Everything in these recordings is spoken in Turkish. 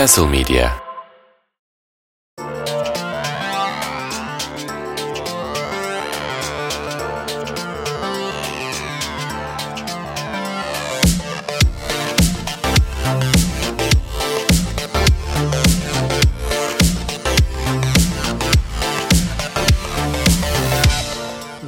Castle Media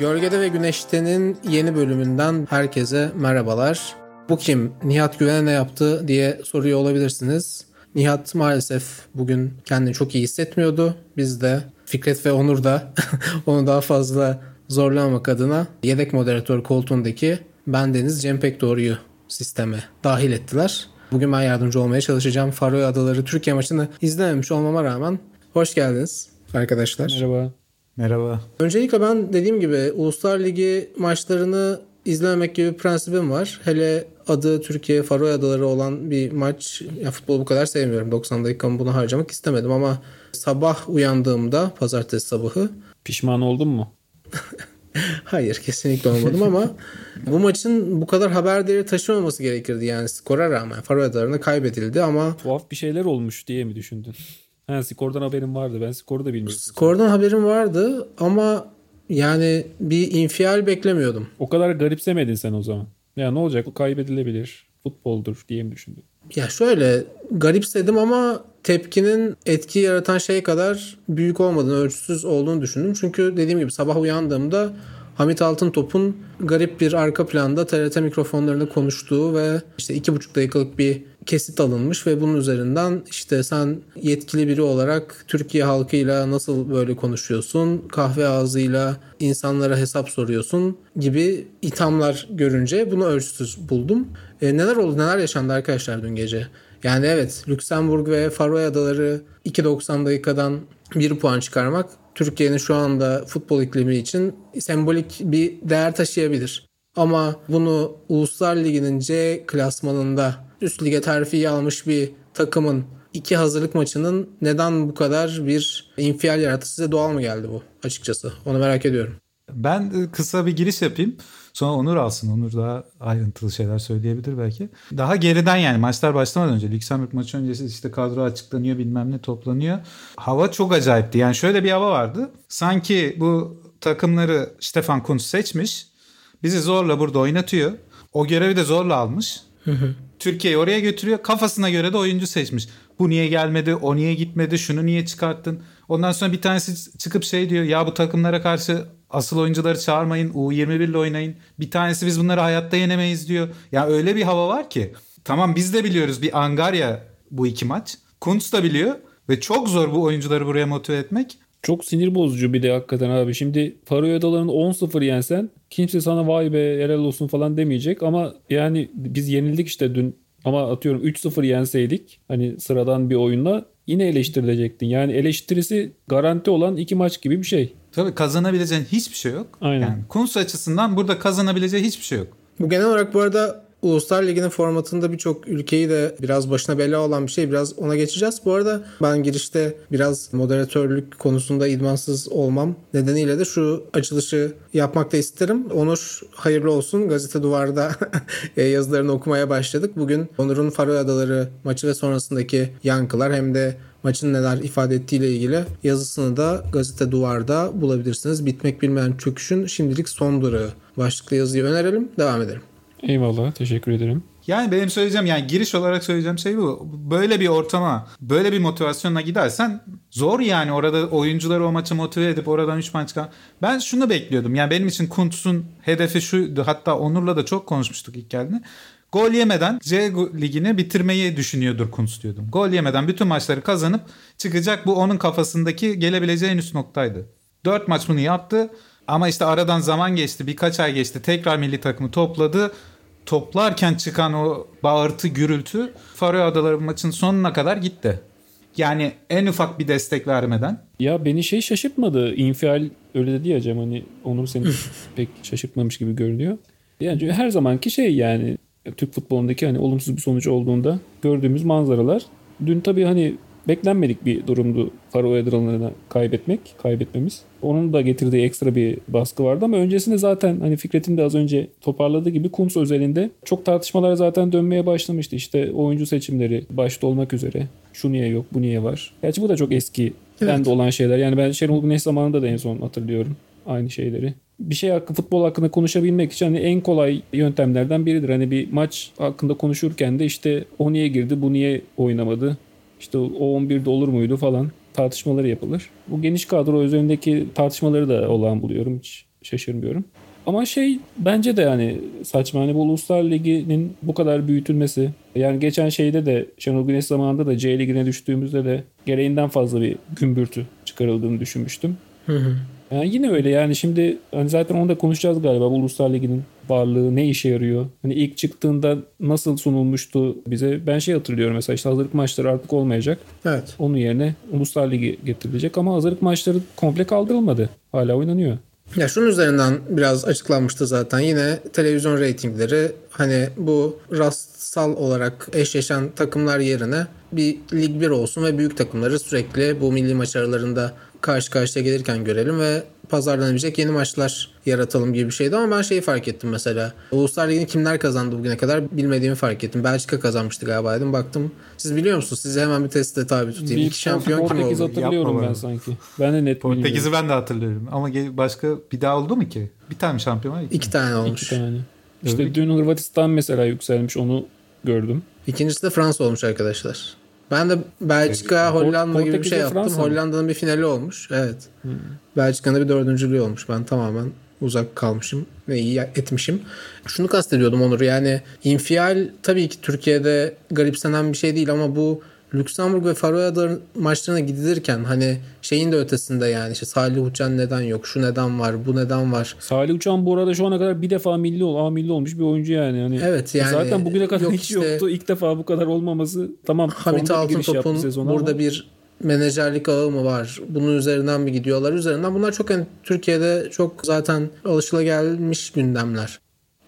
Gölgede ve Güneşte'nin yeni bölümünden herkese merhabalar. Bu kim? Nihat Güven'e ne yaptı diye soruyor olabilirsiniz. Nihat maalesef bugün kendini çok iyi hissetmiyordu. Biz de Fikret ve Onur da onu daha fazla zorlamamak adına yedek moderatör koltuğundaki ben Deniz Cem Pekdoğru'yu sisteme dahil ettiler. Bugün ben yardımcı olmaya çalışacağım. Faroe Adaları Türkiye maçını izlememiş olmama rağmen hoş geldiniz arkadaşlar. Merhaba. Merhaba. Öncelikle ben dediğim gibi Uluslar Ligi maçlarını izlememek gibi bir prensibim var. Hele adı Türkiye Faroe Adaları olan bir maç. Ya futbolu bu kadar sevmiyorum. 90 dakikamı buna harcamak istemedim ama sabah uyandığımda pazartesi sabahı Pişman oldun mu? hayır kesinlikle olmadım ama bu maçın bu kadar haber değeri taşımaması gerekirdi yani skora rağmen Faroe Adaları'na kaybedildi ama Tuhaf bir şeyler olmuş diye mi düşündün? Ha, skordan haberim vardı. Ben skoru da bilmiyordum. skordan haberim vardı ama yani bir infial beklemiyordum. O kadar garipsemedin sen o zaman. Ya ne olacak? Kaybedilebilir. Futboldur diye mi düşündün? Ya şöyle garipsedim ama tepkinin etki yaratan şey kadar büyük olmadığını, ölçüsüz olduğunu düşündüm. Çünkü dediğim gibi sabah uyandığımda Hamit Altıntop'un garip bir arka planda TRT mikrofonlarında konuştuğu ve işte iki buçuk dakikalık bir kesit alınmış ve bunun üzerinden işte sen yetkili biri olarak Türkiye halkıyla nasıl böyle konuşuyorsun, kahve ağzıyla insanlara hesap soruyorsun gibi ithamlar görünce bunu ölçüsüz buldum. E, neler oldu, neler yaşandı arkadaşlar dün gece? Yani evet Lüksemburg ve Faroe Adaları 2.90 dakikadan 1 puan çıkarmak Türkiye'nin şu anda futbol iklimi için sembolik bir değer taşıyabilir. Ama bunu Uluslar Ligi'nin C klasmanında üst lige terfi almış bir takımın iki hazırlık maçının neden bu kadar bir infial yarattı size doğal mı geldi bu açıkçası? Onu merak ediyorum. Ben e, kısa bir giriş yapayım. Sonra Onur alsın. Onur daha ayrıntılı şeyler söyleyebilir belki. Daha geriden yani maçlar başlamadan önce Lüksemburg maçı öncesi işte kadro açıklanıyor bilmem ne toplanıyor. Hava çok acayipti. Yani şöyle bir hava vardı. Sanki bu takımları Stefan Kuntz seçmiş. Bizi zorla burada oynatıyor. O görevi de zorla almış. Türkiye'yi oraya götürüyor. Kafasına göre de oyuncu seçmiş. Bu niye gelmedi, o niye gitmedi, şunu niye çıkarttın. Ondan sonra bir tanesi çıkıp şey diyor. Ya bu takımlara karşı asıl oyuncuları çağırmayın. U21 ile oynayın. Bir tanesi biz bunları hayatta yenemeyiz diyor. Ya öyle bir hava var ki. Tamam biz de biliyoruz bir Angarya bu iki maç. Kuntz da biliyor. Ve çok zor bu oyuncuları buraya motive etmek. Çok sinir bozucu bir de hakikaten abi. Şimdi Faroe Adaları'nı 10-0 yensen kimse sana vay be helal olsun falan demeyecek ama yani biz yenildik işte dün ama atıyorum 3-0 yenseydik hani sıradan bir oyunla yine eleştirilecektin. Yani eleştirisi garanti olan iki maç gibi bir şey. Tabii kazanabileceğin hiçbir şey yok. Aynen. Yani Kuntz açısından burada kazanabileceği hiçbir şey yok. Bu genel olarak bu arada Uluslar Ligi'nin formatında birçok ülkeyi de biraz başına bela olan bir şey. Biraz ona geçeceğiz. Bu arada ben girişte biraz moderatörlük konusunda idmansız olmam nedeniyle de şu açılışı yapmak da isterim. Onur hayırlı olsun. Gazete Duvar'da e, yazılarını okumaya başladık. Bugün Onur'un Faroe Adaları maçı ve sonrasındaki yankılar hem de maçın neler ifade ettiğiyle ilgili yazısını da gazete duvarda bulabilirsiniz. Bitmek bilmeyen çöküşün şimdilik son durağı başlıklı yazıyı önerelim. Devam edelim. Eyvallah teşekkür ederim. Yani benim söyleyeceğim yani giriş olarak söyleyeceğim şey bu. Böyle bir ortama, böyle bir motivasyonla gidersen zor yani orada oyuncuları o maça motive edip oradan 3 maç çıkan. Ben şunu bekliyordum. Yani benim için Kuntz'un hedefi şuydu. Hatta Onur'la da çok konuşmuştuk ilk geldiğinde. Gol yemeden C ligini bitirmeyi düşünüyordur Kuntz diyordum. Gol yemeden bütün maçları kazanıp çıkacak bu onun kafasındaki gelebileceği en üst noktaydı. 4 maç bunu yaptı. Ama işte aradan zaman geçti, birkaç ay geçti. Tekrar milli takımı topladı toplarken çıkan o bağırtı gürültü Faroe Adaları maçın sonuna kadar gitti. Yani en ufak bir destek vermeden. Ya beni şey şaşırtmadı. İnfial öyle dedi ya Cem hani Onur seni pek şaşırtmamış gibi görünüyor. Yani her zamanki şey yani Türk futbolundaki hani olumsuz bir sonuç olduğunda gördüğümüz manzaralar. Dün tabii hani beklenmedik bir durumdu Faroe Adaları'na kaybetmek, kaybetmemiz. Onun da getirdiği ekstra bir baskı vardı ama öncesinde zaten hani Fikret'in de az önce toparladığı gibi Kuntz özelinde çok tartışmalar zaten dönmeye başlamıştı. İşte oyuncu seçimleri başta olmak üzere. Şu niye yok, bu niye var. Gerçi bu da çok eski evet. de olan şeyler. Yani ben Şenol Güneş zamanında da en son hatırlıyorum aynı şeyleri bir şey hakkında futbol hakkında konuşabilmek için hani en kolay yöntemlerden biridir. Hani bir maç hakkında konuşurken de işte o niye girdi, bu niye oynamadı, işte o 11'de olur muydu falan tartışmaları yapılır. Bu geniş kadro üzerindeki tartışmaları da olağan buluyorum. Hiç şaşırmıyorum. Ama şey bence de yani saçma. Hani bu Uluslar Ligi'nin bu kadar büyütülmesi. Yani geçen şeyde de Şenol Güneş zamanında da C Ligi'ne düştüğümüzde de gereğinden fazla bir gümbürtü çıkarıldığını düşünmüştüm. Hı hı. Yani yine öyle yani şimdi hani zaten onu da konuşacağız galiba bu Uluslar Ligi'nin varlığı ne işe yarıyor? Hani ilk çıktığında nasıl sunulmuştu bize? Ben şey hatırlıyorum mesela işte hazırlık maçları artık olmayacak. Evet. Onun yerine Uluslar Ligi getirilecek ama hazırlık maçları komple kaldırılmadı. Hala oynanıyor. Ya şunun üzerinden biraz açıklanmıştı zaten. Yine televizyon reytingleri hani bu rastsal olarak eşleşen takımlar yerine bir lig bir olsun ve büyük takımları sürekli bu milli maç aralarında karşı karşıya gelirken görelim ve pazarlanabilecek yeni maçlar yaratalım gibi bir şeydi ama ben şeyi fark ettim mesela. Uluslar Ligi'ni kimler kazandı bugüne kadar bilmediğimi fark ettim. Belçika kazanmıştı galiba dedim. Baktım. Siz biliyor musunuz? Size hemen bir teste tabi tutayım. Bir İki şampiyon kim oldu? hatırlıyorum Yapma ben sanki. Ben de net Portekiz'i ben de hatırlıyorum. Ama başka bir daha oldu mu ki? Bir tane şampiyon var. İki, iki tane olmuş. İki tane. İşte Öyle dün Hırvatistan mesela yükselmiş onu gördüm. İkincisi de Fransa olmuş arkadaşlar. Ben de Belçika, Hollanda gibi bir şey yaptım. Hollanda'nın bir finali olmuş. Evet. Hmm. Belçika'nın bir dördüncülüğü olmuş. Ben tamamen uzak kalmışım ve iyi etmişim. Şunu kastediyordum Onur yani infial tabii ki Türkiye'de garipsenen bir şey değil ama bu Lüksemburg ve Faroe Adaları maçlarına gidilirken hani şeyin de ötesinde yani işte Salih Uçan neden yok, şu neden var, bu neden var. Salih Uçan bu arada şu ana kadar bir defa milli ol, A milli olmuş bir oyuncu yani. yani evet yani. Zaten bugüne kadar yok hiç işte, yoktu. İlk defa bu kadar olmaması tamam. Hamit Altıntop'un burada ama. bir menajerlik ağı mı var? Bunun üzerinden mi gidiyorlar? Üzerinden bunlar çok yani Türkiye'de çok zaten alışılagelmiş gündemler.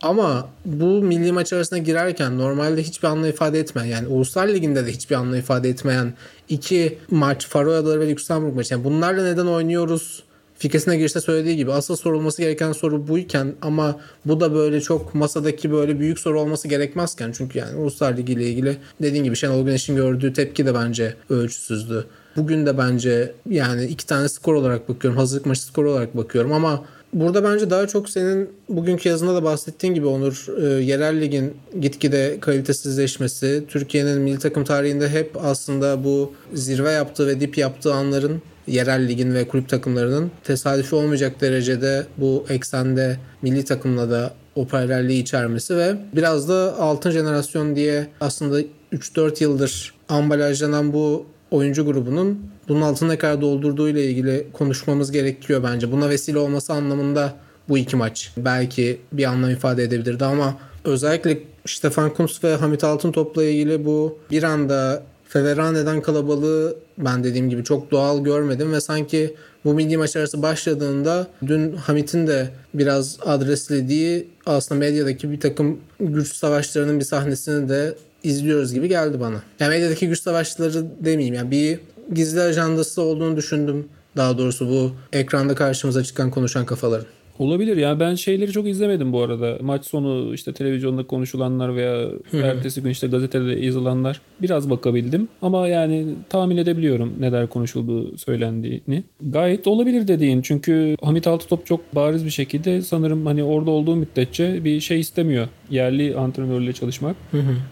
Ama bu milli maç arasına girerken normalde hiçbir anlam ifade etmeyen yani Uluslar Ligi'nde de hiçbir anlam ifade etmeyen iki maç Faroe Adaları ve Lüksemburg maçı. Yani bunlarla neden oynuyoruz? Fikresine girişte söylediği gibi asıl sorulması gereken soru buyken ama bu da böyle çok masadaki böyle büyük soru olması gerekmezken çünkü yani Uluslar Ligi ile ilgili dediğin gibi Şenol Güneş'in gördüğü tepki de bence ölçüsüzdü. Bugün de bence yani iki tane skor olarak bakıyorum. Hazırlık maçı skor olarak bakıyorum ama Burada bence daha çok senin bugünkü yazında da bahsettiğin gibi Onur e, yerel ligin gitgide kalitesizleşmesi, Türkiye'nin milli takım tarihinde hep aslında bu zirve yaptığı ve dip yaptığı anların yerel ligin ve kulüp takımlarının tesadüfi olmayacak derecede bu eksende milli takımla da o paralelliği içermesi ve biraz da altın jenerasyon diye aslında 3-4 yıldır ambalajlanan bu oyuncu grubunun bunun altını ne kadar doldurduğu ile ilgili konuşmamız gerekiyor bence. Buna vesile olması anlamında bu iki maç belki bir anlam ifade edebilirdi ama özellikle Stefan Kuntz ve Hamit Altıntop'la ilgili bu bir anda Feverane'den kalabalığı ben dediğim gibi çok doğal görmedim ve sanki bu milli maç arası başladığında dün Hamit'in de biraz adreslediği aslında medyadaki bir takım güç savaşlarının bir sahnesini de izliyoruz gibi geldi bana. Yani medyadaki güç savaşları demeyeyim yani bir gizli ajandası olduğunu düşündüm. Daha doğrusu bu ekranda karşımıza çıkan konuşan kafaların. Olabilir ya ben şeyleri çok izlemedim bu arada. Maç sonu işte televizyonda konuşulanlar veya ertesi gün işte gazetede yazılanlar biraz bakabildim. Ama yani tahmin edebiliyorum neler konuşulduğu söylendiğini. Gayet olabilir dediğin çünkü Hamit Altıtop çok bariz bir şekilde sanırım hani orada olduğu müddetçe bir şey istemiyor. Yerli antrenörle çalışmak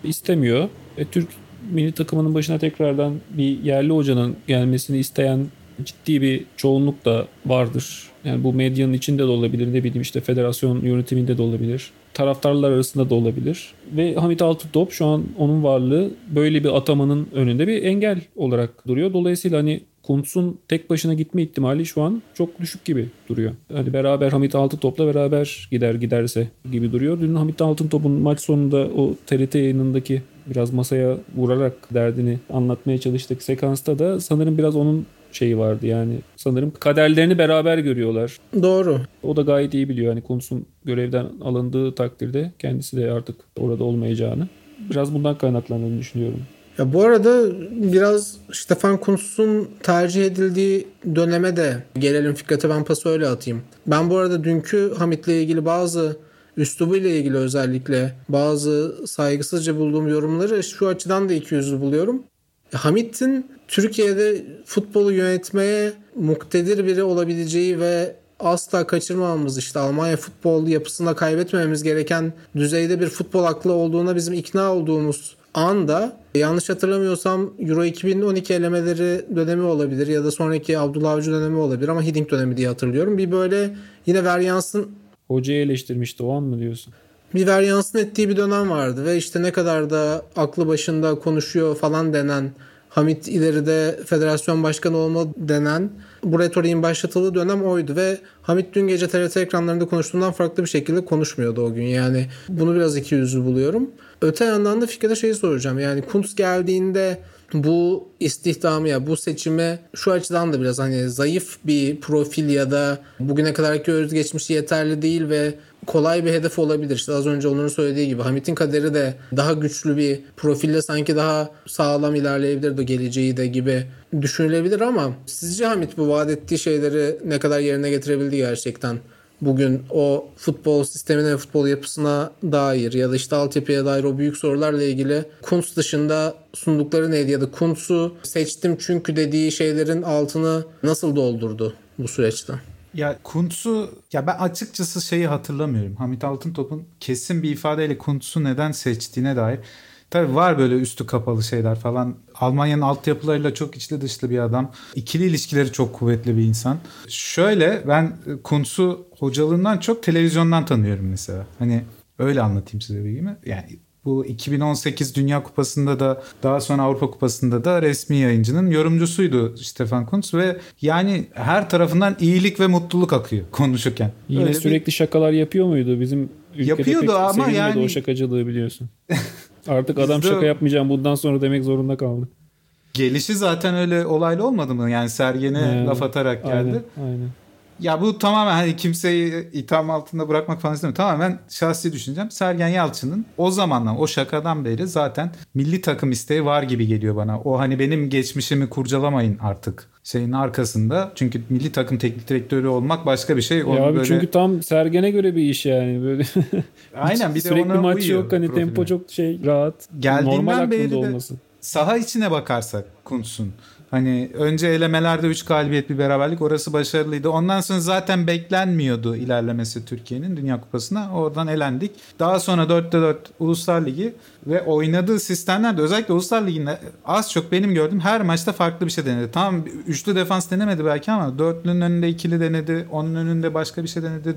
istemiyor. E, Türk milli takımının başına tekrardan bir yerli hocanın gelmesini isteyen ciddi bir çoğunluk da vardır. Yani bu medyanın içinde de olabilir, ne bileyim işte federasyon yönetiminde de olabilir. Taraftarlar arasında da olabilir. Ve Hamit Altıntop şu an onun varlığı böyle bir atamanın önünde bir engel olarak duruyor. Dolayısıyla hani Kuntz'un tek başına gitme ihtimali şu an çok düşük gibi duruyor. Hani beraber Hamit Altıntop'la beraber gider giderse gibi duruyor. Dün Hamit Altıntop'un maç sonunda o TRT yayınındaki biraz masaya vurarak derdini anlatmaya çalıştık sekansta da sanırım biraz onun şeyi vardı yani sanırım kaderlerini beraber görüyorlar. Doğru. O da gayet iyi biliyor hani konusun görevden alındığı takdirde kendisi de artık orada olmayacağını. Biraz bundan kaynaklandığını düşünüyorum. Ya bu arada biraz Stefan Kuntz'un tercih edildiği döneme de gelelim Fikret'e ben pası öyle atayım. Ben bu arada dünkü Hamit'le ilgili bazı üslubuyla ilgili özellikle bazı saygısızca bulduğum yorumları şu açıdan da iki yüzlü buluyorum. Hamit'in Türkiye'de futbolu yönetmeye muktedir biri olabileceği ve asla kaçırmamamız işte Almanya futbol yapısında kaybetmememiz gereken düzeyde bir futbol aklı olduğuna bizim ikna olduğumuz anda yanlış hatırlamıyorsam Euro 2012 elemeleri dönemi olabilir ya da sonraki Abdullah Avcı dönemi olabilir ama Hiddink dönemi diye hatırlıyorum. Bir böyle yine Veryans'ın Hocayı eleştirmişti o an mı diyorsun? bir Veryans'ın ettiği bir dönem vardı ve işte ne kadar da aklı başında konuşuyor falan denen Hamit ileride federasyon başkanı olma denen bu retoriğin başlatıldığı dönem oydu ve Hamit dün gece TRT ekranlarında konuştuğundan farklı bir şekilde konuşmuyordu o gün. Yani bunu biraz iki yüzlü buluyorum. Öte yandan da Fikret'e şeyi soracağım. Yani Kuntz geldiğinde bu istihdamı ya bu seçimi şu açıdan da biraz hani zayıf bir profil ya da bugüne kadarki özgeçmişi yeterli değil ve kolay bir hedef olabilir. İşte az önce onların söylediği gibi Hamit'in kaderi de daha güçlü bir profille sanki daha sağlam ilerleyebilir de geleceği de gibi düşünülebilir ama sizce Hamit bu vaat ettiği şeyleri ne kadar yerine getirebildi gerçekten? Bugün o futbol sistemine, futbol yapısına dair ya da işte altyapıya dair o büyük sorularla ilgili Kuntz dışında sundukları neydi ya da Kuntz'u seçtim çünkü dediği şeylerin altını nasıl doldurdu bu süreçte? Ya Kuntz'u ya ben açıkçası şeyi hatırlamıyorum. Hamit Altıntop'un kesin bir ifadeyle Kuntz'u neden seçtiğine dair. Tabii var böyle üstü kapalı şeyler falan. Almanya'nın altyapılarıyla çok içli dışlı bir adam. İkili ilişkileri çok kuvvetli bir insan. Şöyle ben Kuntz'u hocalığından çok televizyondan tanıyorum mesela. Hani öyle anlatayım size bilgimi. Yani bu 2018 Dünya Kupası'nda da daha sonra Avrupa Kupası'nda da resmi yayıncının yorumcusuydu Stefan Kuntz ve yani her tarafından iyilik ve mutluluk akıyor konuşurken. Yine Öyle sürekli bir... şakalar yapıyor muydu? Bizim ülkede Yapıyordu pek ama yani- o şakacılığı biliyorsun. Artık adam Bizde- şaka yapmayacağım bundan sonra demek zorunda kaldı. Gelişi zaten öyle olaylı olmadı mı? Yani Sergen'e laf atarak geldi. Aynen, aynen. Ya bu tamamen hani kimseyi itham altında bırakmak falan istemiyorum. Tamamen şahsi düşüncem. Sergen Yalçın'ın o zamandan o şakadan beri zaten milli takım isteği var gibi geliyor bana. O hani benim geçmişimi kurcalamayın artık şeyin arkasında. Çünkü milli takım teknik direktörü olmak başka bir şey. Onu Ya abi böyle- çünkü tam Sergen'e göre bir iş yani böyle. Aynen bir de Sürekli maç uyuyor yok hani profile. tempo çok şey rahat. Geldiğinden Normal beri de- olması. saha içine bakarsak Kuntz'un hani önce elemelerde 3 galibiyet bir beraberlik orası başarılıydı. Ondan sonra zaten beklenmiyordu ilerlemesi Türkiye'nin Dünya Kupası'na. Oradan elendik. Daha sonra 4'te 4 Uluslar Ligi ve oynadığı sistemlerde özellikle Uluslar Ligi'nde az çok benim gördüğüm her maçta farklı bir şey denedi. Tamam üçlü defans denemedi belki ama dörtlünün önünde ikili denedi. Onun önünde başka bir şey denedi.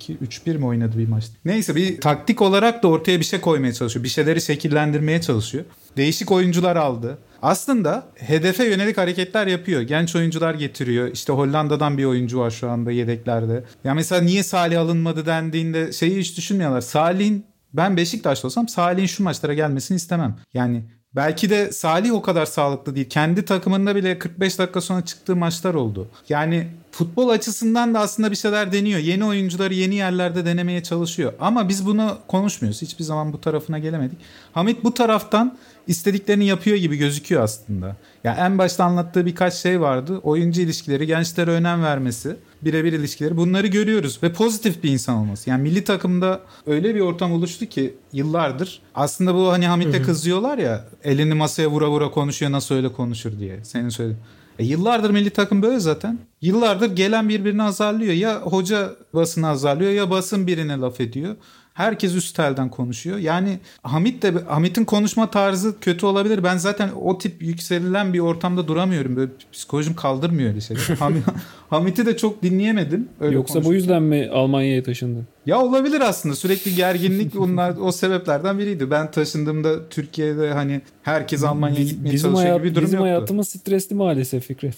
4-2-3-1 mi oynadı bir maçta? Neyse bir taktik olarak da ortaya bir şey koymaya çalışıyor. Bir şeyleri şekillendirmeye çalışıyor. Değişik oyuncular aldı. Aslında hedefe yönelik hareketler yapıyor. Genç oyuncular getiriyor. İşte Hollanda'dan bir oyuncu var şu anda yedeklerde. Ya mesela niye Salih alınmadı dendiğinde şeyi hiç düşünmüyorlar. Salih'in ben Beşiktaş'ta olsam Salih'in şu maçlara gelmesini istemem. Yani belki de Salih o kadar sağlıklı değil. Kendi takımında bile 45 dakika sonra çıktığı maçlar oldu. Yani futbol açısından da aslında bir şeyler deniyor. Yeni oyuncuları yeni yerlerde denemeye çalışıyor. Ama biz bunu konuşmuyoruz. Hiçbir zaman bu tarafına gelemedik. Hamit bu taraftan istediklerini yapıyor gibi gözüküyor aslında. Ya en başta anlattığı birkaç şey vardı. Oyuncu ilişkileri, gençlere önem vermesi, birebir ilişkileri bunları görüyoruz ve pozitif bir insan olması. Yani milli takımda öyle bir ortam oluştu ki yıllardır aslında bu hani Hamit'e kızıyorlar ya elini masaya vura vura konuşuyor nasıl öyle konuşur diye. Senin söylediğin. E yıllardır milli takım böyle zaten. Yıllardır gelen birbirini azarlıyor. Ya hoca basını azarlıyor ya basın birine laf ediyor. Herkes üst telden konuşuyor. Yani Hamit de Hamit'in konuşma tarzı kötü olabilir. Ben zaten o tip yükselilen bir ortamda duramıyorum. Böyle psikolojim kaldırmıyor öyle şeyler. Hamit'i de çok dinleyemedim. Öyle Yoksa bu konuşurken. yüzden mi Almanya'ya taşındın? Ya olabilir aslında. Sürekli gerginlik onlar o sebeplerden biriydi. Ben taşındığımda Türkiye'de hani herkes Almanya'ya gitmeye bizim çalışıyor hayat, gibi bir durum bizim yoktu. hayatımız stresli maalesef Fikret.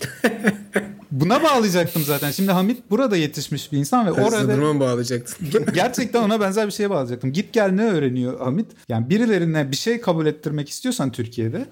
Buna bağlayacaktım zaten. Şimdi Hamit burada yetişmiş bir insan ve Orada... orada Duruma mı bağlayacaktın? gerçekten ona benzer bir şeye bağlayacaktım. Git gel ne öğreniyor Hamit? Yani birilerine bir şey kabul ettirmek istiyorsan Türkiye'de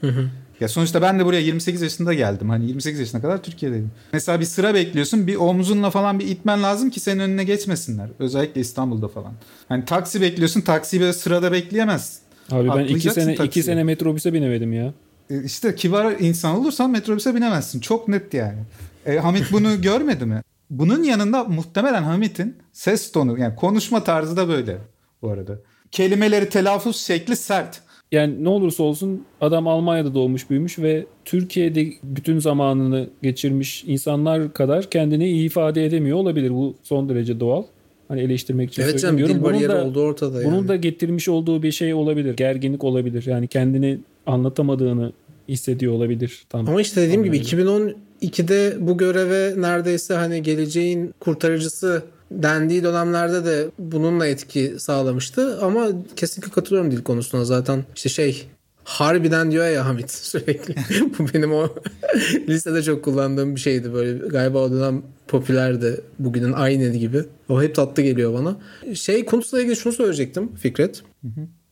ya sonuçta ben de buraya 28 yaşında geldim. Hani 28 yaşına kadar Türkiye'deydim. Mesela bir sıra bekliyorsun. Bir omzunla falan bir itmen lazım ki senin önüne geçmesinler. Özellikle İstanbul'da falan. Hani taksi bekliyorsun. Taksiyi böyle sırada bekleyemezsin. Abi ben iki sene iki sene metrobüse binemedim ya. E, İşte kibar insan olursan metrobüse binemezsin. Çok net yani. E, Hamit bunu görmedi mi? Bunun yanında muhtemelen Hamit'in ses tonu yani konuşma tarzı da böyle bu arada. Kelimeleri telaffuz şekli sert. Yani ne olursa olsun adam Almanya'da doğmuş büyümüş ve Türkiye'de bütün zamanını geçirmiş insanlar kadar kendini iyi ifade edemiyor olabilir. Bu son derece doğal. Hani eleştirmek için Evet canım söylemiyorum. dil Bunun bariyeri da, olduğu ortada yani. bunun da getirmiş olduğu bir şey olabilir. Gerginlik olabilir. Yani kendini anlatamadığını hissediyor olabilir. Tam Ama işte dediğim gibi anlayabilir. 2012'de bu göreve neredeyse hani geleceğin kurtarıcısı dendiği dönemlerde de bununla etki sağlamıştı. Ama kesinlikle katılıyorum dil konusuna zaten. işte şey harbiden diyor ya Hamit sürekli. bu benim o lisede çok kullandığım bir şeydi böyle. Galiba o dönem popülerdi. Bugünün aynı gibi. O hep tatlı geliyor bana. Şey konusuyla ilgili şunu söyleyecektim Fikret.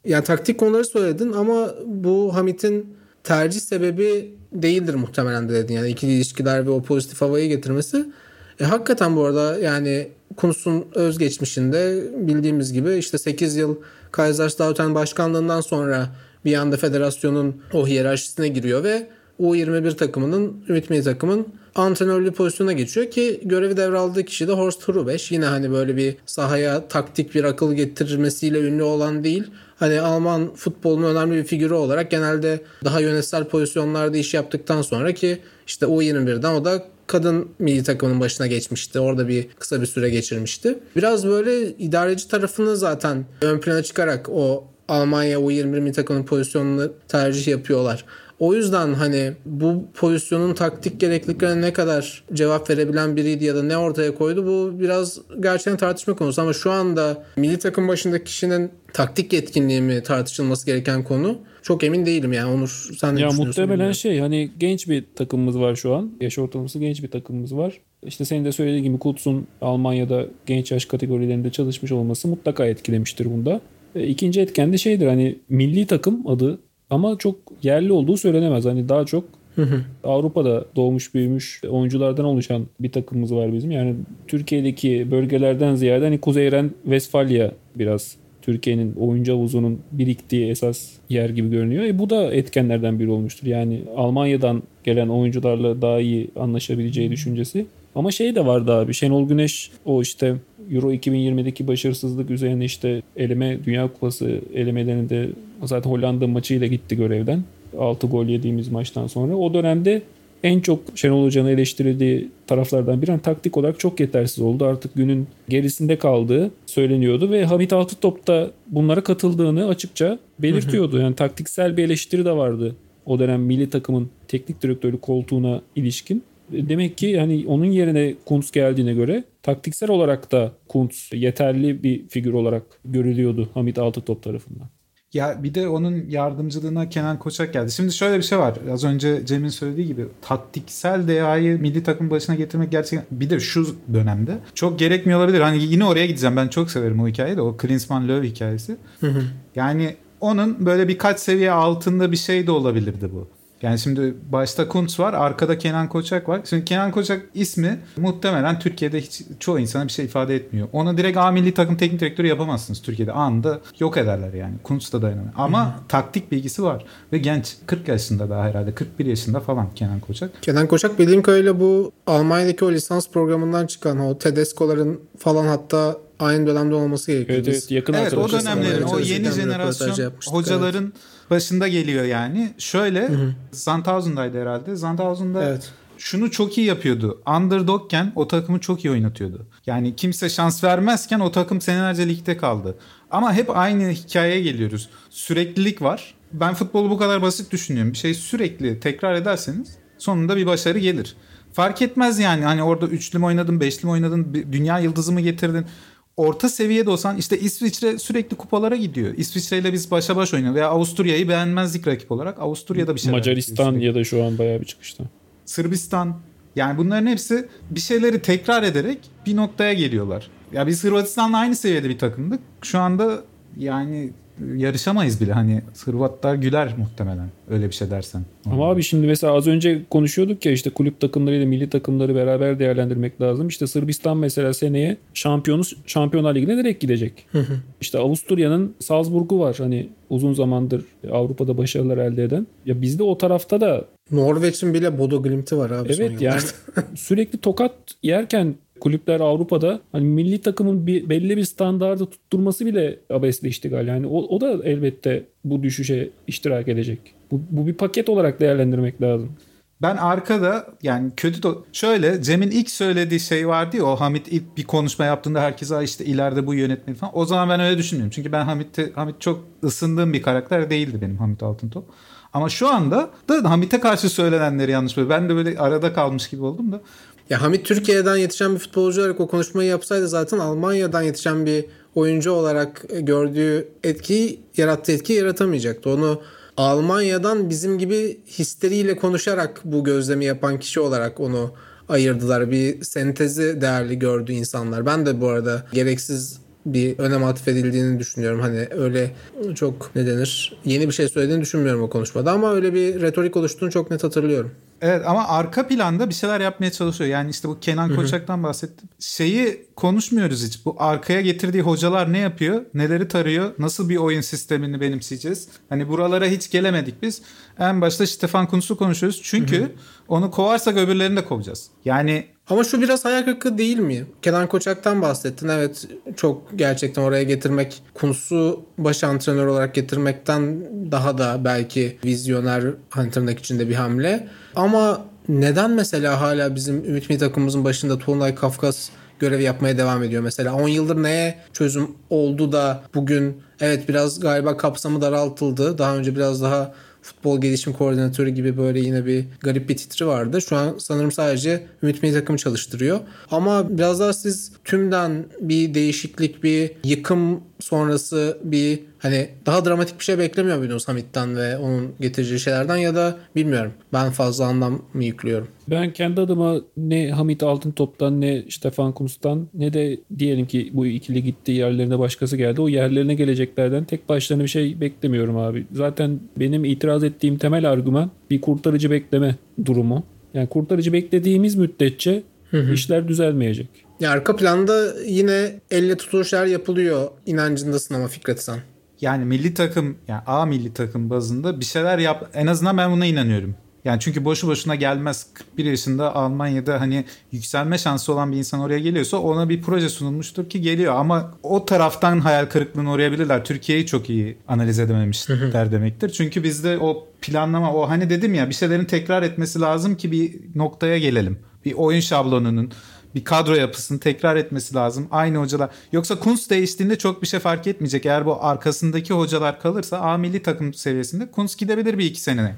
Yani taktik konuları söyledin ama bu Hamit'in tercih sebebi değildir muhtemelen de dedin. Yani ikili ilişkiler ve o pozitif havayı getirmesi. E, hakikaten bu arada yani Kuntz'un özgeçmişinde bildiğimiz gibi işte 8 yıl Kaiserslautern başkanlığından sonra bir anda federasyonun o hiyerarşisine giriyor ve U21 takımının, Ümit Milli takımın antrenörlüğü pozisyona geçiyor ki görevi devraldığı kişi de Horst Hrubesch. Yine hani böyle bir sahaya taktik bir akıl getirmesiyle ünlü olan değil. Hani Alman futbolunun önemli bir figürü olarak genelde daha yönetsel pozisyonlarda iş yaptıktan sonra ki işte U21'den o da kadın milli takımının başına geçmişti. Orada bir kısa bir süre geçirmişti. Biraz böyle idareci tarafını zaten ön plana çıkarak o Almanya U21 milli takımının pozisyonunu tercih yapıyorlar. O yüzden hani bu pozisyonun taktik gerekliliklerine ne kadar cevap verebilen biriydi ya da ne ortaya koydu bu biraz gerçekten tartışma konusu ama şu anda milli takım başındaki kişinin taktik yetkinliği mi tartışılması gereken konu çok emin değilim yani Onur sen ne Ya düşünüyorsun? muhtemelen bilmiyorum. şey hani genç bir takımımız var şu an. Yaş ortalaması genç bir takımımız var. İşte senin de söylediğin gibi Kutz'un Almanya'da genç yaş kategorilerinde çalışmış olması mutlaka etkilemiştir bunda. E, ikinci etken de şeydir hani milli takım adı ama çok yerli olduğu söylenemez. Hani daha çok Avrupa'da doğmuş büyümüş oyunculardan oluşan bir takımımız var bizim. Yani Türkiye'deki bölgelerden ziyade hani Kuzeyren Westfalia biraz Türkiye'nin oyuncu havuzunun biriktiği esas yer gibi görünüyor. E bu da etkenlerden biri olmuştur. Yani Almanya'dan gelen oyuncularla daha iyi anlaşabileceği düşüncesi. Ama şey de vardı abi. Şenol Güneş o işte Euro 2020'deki başarısızlık üzerine işte eleme Dünya Kupası elemelerinde zaten Hollanda maçıyla gitti görevden. 6 gol yediğimiz maçtan sonra. O dönemde en çok Şenol Hoca'nın eleştirildiği taraflardan biri hani taktik olarak çok yetersiz oldu. Artık günün gerisinde kaldığı söyleniyordu ve Hamit Altıntop da bunlara katıldığını açıkça belirtiyordu. Yani taktiksel bir eleştiri de vardı o dönem milli takımın teknik direktörü koltuğuna ilişkin. Demek ki yani onun yerine Kuntz geldiğine göre taktiksel olarak da Kuntz yeterli bir figür olarak görülüyordu Hamit Altıntop tarafından. Ya bir de onun yardımcılığına Kenan Koçak geldi. Şimdi şöyle bir şey var. Az önce Cem'in söylediği gibi taktiksel dehayı milli takım başına getirmek gerçekten bir de şu dönemde çok gerekmiyor olabilir. Hani yine oraya gideceğim. Ben çok severim o hikayeyi de. O Klinsmann Löw hikayesi. Yani onun böyle birkaç seviye altında bir şey de olabilirdi bu. Yani şimdi başta Kuntz var, arkada Kenan Koçak var. Şimdi Kenan Koçak ismi muhtemelen Türkiye'de hiç çoğu insana bir şey ifade etmiyor. Ona direkt A milli takım teknik direktörü yapamazsınız Türkiye'de. Anında yok ederler yani. Kuntz da dayanamıyor. Ama taktik bilgisi var. Ve genç 40 yaşında daha herhalde 41 yaşında falan Kenan Koçak. Kenan Koçak bildiğim kadarıyla bu Almanya'daki o lisans programından çıkan o Tedesco'ların falan hatta aynı dönemde olması gerekiyor. Evet evet yakın Evet o dönemlerin Evet, o evet, yeni evet, jenerasyon hocaların başında geliyor yani. Şöyle Sandhausen'daydı herhalde. Sandhausen'da Evet. şunu çok iyi yapıyordu. Underdogken o takımı çok iyi oynatıyordu. Yani kimse şans vermezken o takım senelerce ligde kaldı. Ama hep aynı hikayeye geliyoruz. Süreklilik var. Ben futbolu bu kadar basit düşünüyorum. Bir şey sürekli tekrar ederseniz sonunda bir başarı gelir. Fark etmez yani hani orada üçlü mü oynadın, beşli mi oynadın, dünya yıldızı mı getirdin. Orta seviyede olsan işte İsviçre sürekli kupalara gidiyor. İsviçre ile biz başa baş oynuyoruz. Veya Avusturya'yı beğenmezdik rakip olarak. Avusturya'da bir şeyler Macaristan ya da şu an bayağı bir çıkışta. Sırbistan. Yani bunların hepsi bir şeyleri tekrar ederek bir noktaya geliyorlar. Ya biz Hırvatistan'la aynı seviyede bir takımdık. Şu anda yani yarışamayız bile. Hani Hırvatlar güler muhtemelen öyle bir şey dersen. Ama abi şimdi mesela az önce konuşuyorduk ya işte kulüp takımlarıyla milli takımları beraber değerlendirmek lazım. İşte Sırbistan mesela seneye şampiyonu Şampiyonlar Ligi'ne direkt gidecek. işte Avusturya'nın Salzburg'u var hani uzun zamandır Avrupa'da başarılar elde eden. Ya bizde o tarafta da Norveç'in bile Bodo Glimt'i var abi son Evet yani sürekli tokat yerken kulüpler Avrupa'da hani milli takımın bir, belli bir standardı tutturması bile abesle iştigal. Yani o, o da elbette bu düşüşe iştirak edecek. Bu, bu bir paket olarak değerlendirmek lazım. Ben arkada yani kötü de şöyle Cem'in ilk söylediği şey vardı ya o Hamit ilk bir konuşma yaptığında herkese "Aa işte ileride bu yönetmeni falan. O zaman ben öyle düşünmüyorum. Çünkü ben Hamit'te Hamit çok ısındığım bir karakter değildi benim Hamit Altıntop. Ama şu anda da Hamit'e karşı söylenenleri yanlış. Ben de böyle arada kalmış gibi oldum da. Ya Hamit Türkiye'den yetişen bir futbolcu olarak o konuşmayı yapsaydı zaten Almanya'dan yetişen bir oyuncu olarak gördüğü etkiyi yarattığı etkiyi yaratamayacaktı. Onu Almanya'dan bizim gibi histeriyle konuşarak bu gözlemi yapan kişi olarak onu ayırdılar. Bir sentezi değerli gördü insanlar. Ben de bu arada gereksiz bir önem atfedildiğini düşünüyorum. Hani öyle çok ne denir yeni bir şey söylediğini düşünmüyorum o konuşmada ama öyle bir retorik oluştuğunu çok net hatırlıyorum. Evet ama arka planda bir şeyler yapmaya çalışıyor. Yani işte bu Kenan Koçak'tan bahsettim. Şeyi konuşmuyoruz hiç. Bu arkaya getirdiği hocalar ne yapıyor? Neleri tarıyor? Nasıl bir oyun sistemini benimseyeceğiz? Hani buralara hiç gelemedik biz. En başta Stefan Kuntz'u konuşuyoruz. Çünkü onu kovarsak öbürlerini de kovacağız. Yani Ama şu biraz hayal kırıklığı değil mi? Kenan Koçak'tan bahsettin. Evet çok gerçekten oraya getirmek, Kuntz'u baş antrenör olarak getirmekten daha da belki vizyoner hani içinde bir hamle. Ama neden mesela hala bizim Ümit Milli takımımızın başında Tolunay Kafkas görevi yapmaya devam ediyor mesela. 10 yıldır neye çözüm oldu da bugün evet biraz galiba kapsamı daraltıldı. Daha önce biraz daha futbol gelişim koordinatörü gibi böyle yine bir garip bir titri vardı. Şu an sanırım sadece Ümit Milli takımı çalıştırıyor. Ama biraz daha siz tümden bir değişiklik, bir yıkım sonrası bir hani daha dramatik bir şey beklemiyor muydunuz Hamit'ten ve onun getireceği şeylerden ya da bilmiyorum. Ben fazla anlam mı yüklüyorum? Ben kendi adıma ne Hamit Altıntop'tan ne Stefan Kuntz'tan ne de diyelim ki bu ikili gitti yerlerine başkası geldi. O yerlerine geleceklerden tek başlarına bir şey beklemiyorum abi. Zaten benim itiraz ettiğim temel argüman bir kurtarıcı bekleme durumu. Yani kurtarıcı beklediğimiz müddetçe işler düzelmeyecek. Ya arka planda yine elle tutuluşlar yapılıyor inancındasın ama Fikret sen. yani milli takım yani A milli takım bazında bir şeyler yap en azından ben buna inanıyorum. Yani çünkü boşu boşuna gelmez. 41 yaşında Almanya'da hani yükselme şansı olan bir insan oraya geliyorsa ona bir proje sunulmuştur ki geliyor. Ama o taraftan hayal kırıklığına uğrayabilirler. Türkiye'yi çok iyi analiz edememişler demektir. Çünkü bizde o planlama o hani dedim ya bir şeylerin tekrar etmesi lazım ki bir noktaya gelelim. Bir oyun şablonunun bir kadro yapısını tekrar etmesi lazım. Aynı hocalar. Yoksa Kunz değiştiğinde çok bir şey fark etmeyecek. Eğer bu arkasındaki hocalar kalırsa A milli takım seviyesinde Kunz gidebilir bir iki senene.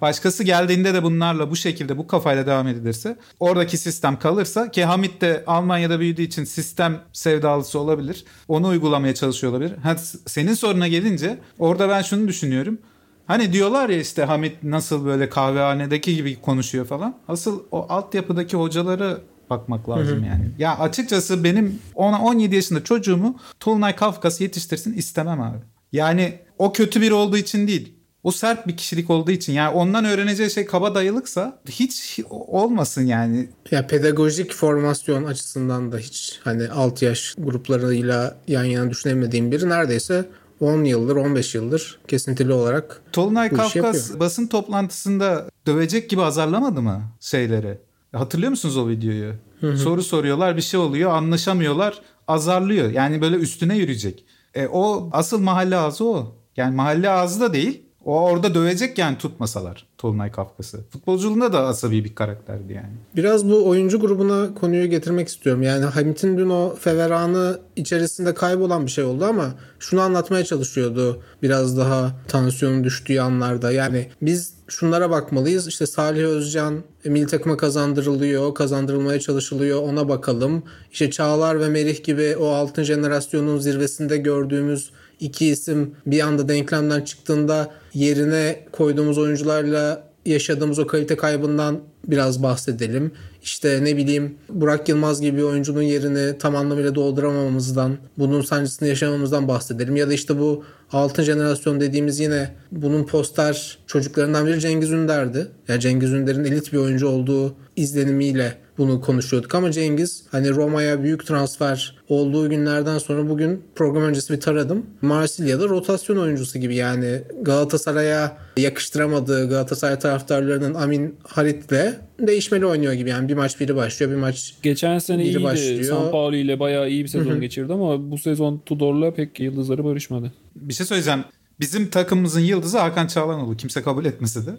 Başkası geldiğinde de bunlarla bu şekilde bu kafayla devam edilirse oradaki sistem kalırsa ki Hamit de Almanya'da büyüdüğü için sistem sevdalısı olabilir. Onu uygulamaya çalışıyor olabilir. Ha, senin soruna gelince orada ben şunu düşünüyorum. Hani diyorlar ya işte Hamit nasıl böyle kahvehanedeki gibi konuşuyor falan. Asıl o altyapıdaki hocaları bakmak lazım yani. Ya açıkçası benim 10-17 yaşında çocuğumu Tolunay Kafkas yetiştirsin istemem abi. Yani o kötü biri olduğu için değil. O sert bir kişilik olduğu için yani ondan öğreneceği şey kaba dayılıksa hiç olmasın yani. Ya pedagojik formasyon açısından da hiç hani alt yaş gruplarıyla yan yana düşünemediğim biri neredeyse 10 yıldır 15 yıldır kesintili olarak Tolunay Kafkas yapıyor. basın toplantısında dövecek gibi azarlamadı mı şeyleri? Hatırlıyor musunuz o videoyu? Soru soruyorlar bir şey oluyor anlaşamıyorlar azarlıyor. Yani böyle üstüne yürüyecek. E, o asıl mahalle ağzı o. Yani mahalle ağzı da değil. O orada dövecek yani tutmasalar Tolunay Kafkas'ı. Futbolculuğunda da asabi bir karakterdi yani. Biraz bu oyuncu grubuna konuyu getirmek istiyorum. Yani Hamit'in dün o feveranı içerisinde kaybolan bir şey oldu ama şunu anlatmaya çalışıyordu biraz daha tansiyonun düştüğü anlarda. Yani biz şunlara bakmalıyız. İşte Salih Özcan milli takıma kazandırılıyor, kazandırılmaya çalışılıyor. Ona bakalım. İşte Çağlar ve Merih gibi o altın jenerasyonun zirvesinde gördüğümüz iki isim bir anda denklemden çıktığında yerine koyduğumuz oyuncularla yaşadığımız o kalite kaybından biraz bahsedelim. İşte ne bileyim Burak Yılmaz gibi bir oyuncunun yerini tam anlamıyla dolduramamamızdan, bunun sancısını yaşamamızdan bahsedelim. Ya da işte bu altın jenerasyon dediğimiz yine bunun poster çocuklarından biri Cengiz Ünder'di. Ya Cengiz Ünder'in elit bir oyuncu olduğu izlenimiyle bunu konuşuyorduk ama Cengiz hani Roma'ya büyük transfer olduğu günlerden sonra bugün program öncesi bir taradım. Marsilya'da rotasyon oyuncusu gibi yani Galatasaray'a yakıştıramadığı Galatasaray taraftarlarının Amin Halit'le değişmeli oynuyor gibi yani bir maç biri başlıyor bir maç Geçen sene iyiydi. başlıyor. San Paolo ile bayağı iyi bir sezon geçirdi ama bu sezon Tudor'la pek yıldızları barışmadı. Bir şey söyleyeceğim. Bizim takımımızın yıldızı Hakan Çağlanoğlu. Kimse kabul etmese de.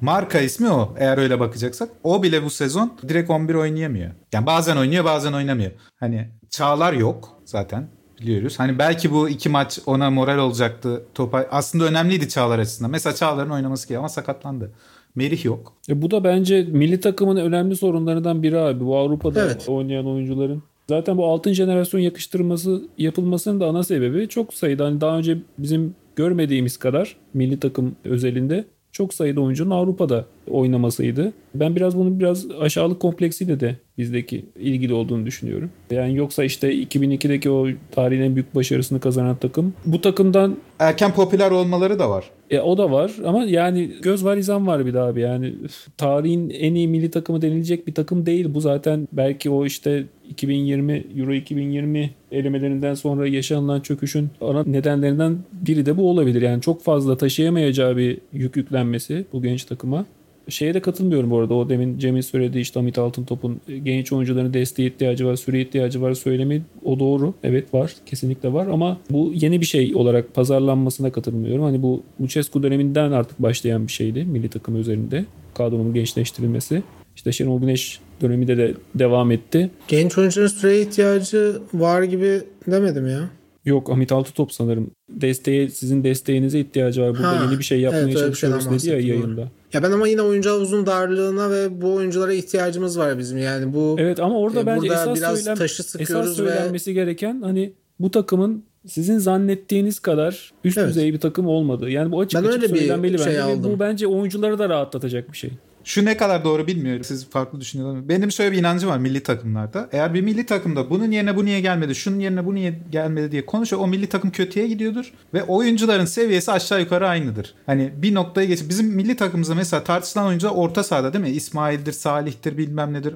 Marka ismi o eğer öyle bakacaksak. O bile bu sezon direkt 11 oynayamıyor. Yani bazen oynuyor bazen oynamıyor. Hani Çağlar yok zaten biliyoruz. Hani belki bu iki maç ona moral olacaktı. Topa aslında önemliydi Çağlar açısından. Mesela Çağlar'ın oynaması gerekiyor ama sakatlandı. Merih yok. E bu da bence milli takımın önemli sorunlarından biri abi. Bu Avrupa'da Evet. oynayan oyuncuların. Zaten bu altın jenerasyon yakıştırması yapılmasının da ana sebebi çok sayıda hani daha önce bizim görmediğimiz kadar milli takım özelinde çok sayıda oyuncunun Avrupa'da oynamasıydı. Ben biraz bunun biraz aşağılık kompleksiyle de bizdeki ilgili olduğunu düşünüyorum. Yani yoksa işte 2002'deki o tarihin en büyük başarısını kazanan takım bu takımdan Erken popüler olmaları da var. e, o da var ama yani göz var izan var bir daha abi yani tarihin en iyi milli takımı denilecek bir takım değil bu zaten belki o işte 2020 Euro 2020 elemelerinden sonra yaşanılan çöküşün ana nedenlerinden biri de bu olabilir. Yani çok fazla taşıyamayacağı bir yük yüklenmesi bu genç takıma. Şeye de katılmıyorum bu arada. O demin Cem'in söylediği işte Hamit Altıntop'un genç oyuncuların desteğe ihtiyacı var, süre ihtiyacı var söylemi o doğru. Evet var. Kesinlikle var ama bu yeni bir şey olarak pazarlanmasına katılmıyorum. Hani bu Lucescu döneminden artık başlayan bir şeydi milli takım üzerinde. Kadronun gençleştirilmesi. İşte Şenol Güneş döneminde de devam etti. genç oyuncuların süreye ihtiyacı var gibi demedim ya. Yok Hamit Altıntop sanırım. Desteğe, sizin desteğinize ihtiyacı var. Burada Ha, yeni bir şey yapmaya evet, bir çalışıyoruz dedi ya yayında. Ya ben ama yine oyuncu havuzun darlığına ve bu oyunculara ihtiyacımız var bizim. Yani bu Evet ama orada e, bence esas, biraz söylem, taşı esas sıkıyoruz ve söylenmesi gereken hani bu takımın sizin zannettiğiniz kadar üst Evet. düzey bir takım olmadı. Yani bu açık Ben açık öyle bir söylenmeli şey bence. Aldım. Bu bence oyuncuları da rahatlatacak bir şey. Şu ne kadar doğru bilmiyorum. Siz farklı düşünüyorlar. Benim şöyle bir inancım var milli takımlarda. Eğer bir milli takımda bunun yerine bu niye gelmedi, şunun yerine bu niye gelmedi diye konuşuyor. O milli takım kötüye gidiyordur. Ve oyuncuların seviyesi aşağı yukarı aynıdır. Hani bir noktaya geç. Bizim milli takımımızda mesela tartışılan oyuncular orta sahada değil mi? İsmail'dir, Salih'tir bilmem nedir.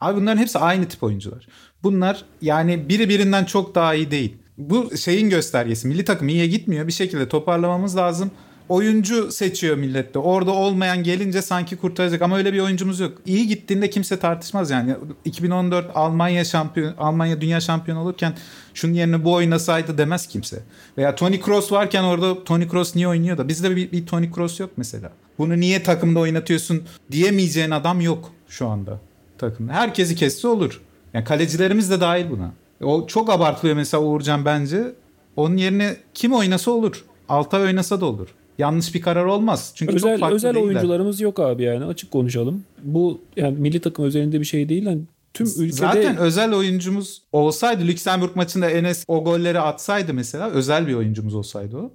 Abi bunların hepsi aynı tip oyuncular. Bunlar yani biri birinden çok daha iyi değil. Bu şeyin göstergesi. Milli takım iyiye gitmiyor. Bir şekilde toparlamamız lazım oyuncu seçiyor millette. Orada olmayan gelince sanki kurtaracak ama öyle bir oyuncumuz yok. İyi gittiğinde kimse tartışmaz yani. 2014 Almanya şampiyon Almanya dünya şampiyonu olurken şunun yerine bu oynasaydı demez kimse. Veya Toni Kroos varken orada Toni Kroos niye oynuyor da bizde bir, bir Toni Kroos yok mesela. Bunu niye takımda oynatıyorsun diyemeyeceğin adam yok şu anda takımda. Herkesi kesse olur. Yani kalecilerimiz de dahil buna. O çok abartılıyor mesela Uğurcan bence. Onun yerine kim oynasa olur. Altay oynasa da olur. Yanlış bir karar olmaz. Çünkü çok Özel farklı özel değiller. oyuncularımız yok abi yani açık konuşalım. Bu yani milli takım özelinde bir şey değil. Yani tüm ülkede Zaten özel oyuncumuz olsaydı Lüksemburg maçında Enes o golleri atsaydı mesela özel bir oyuncumuz olsaydı o.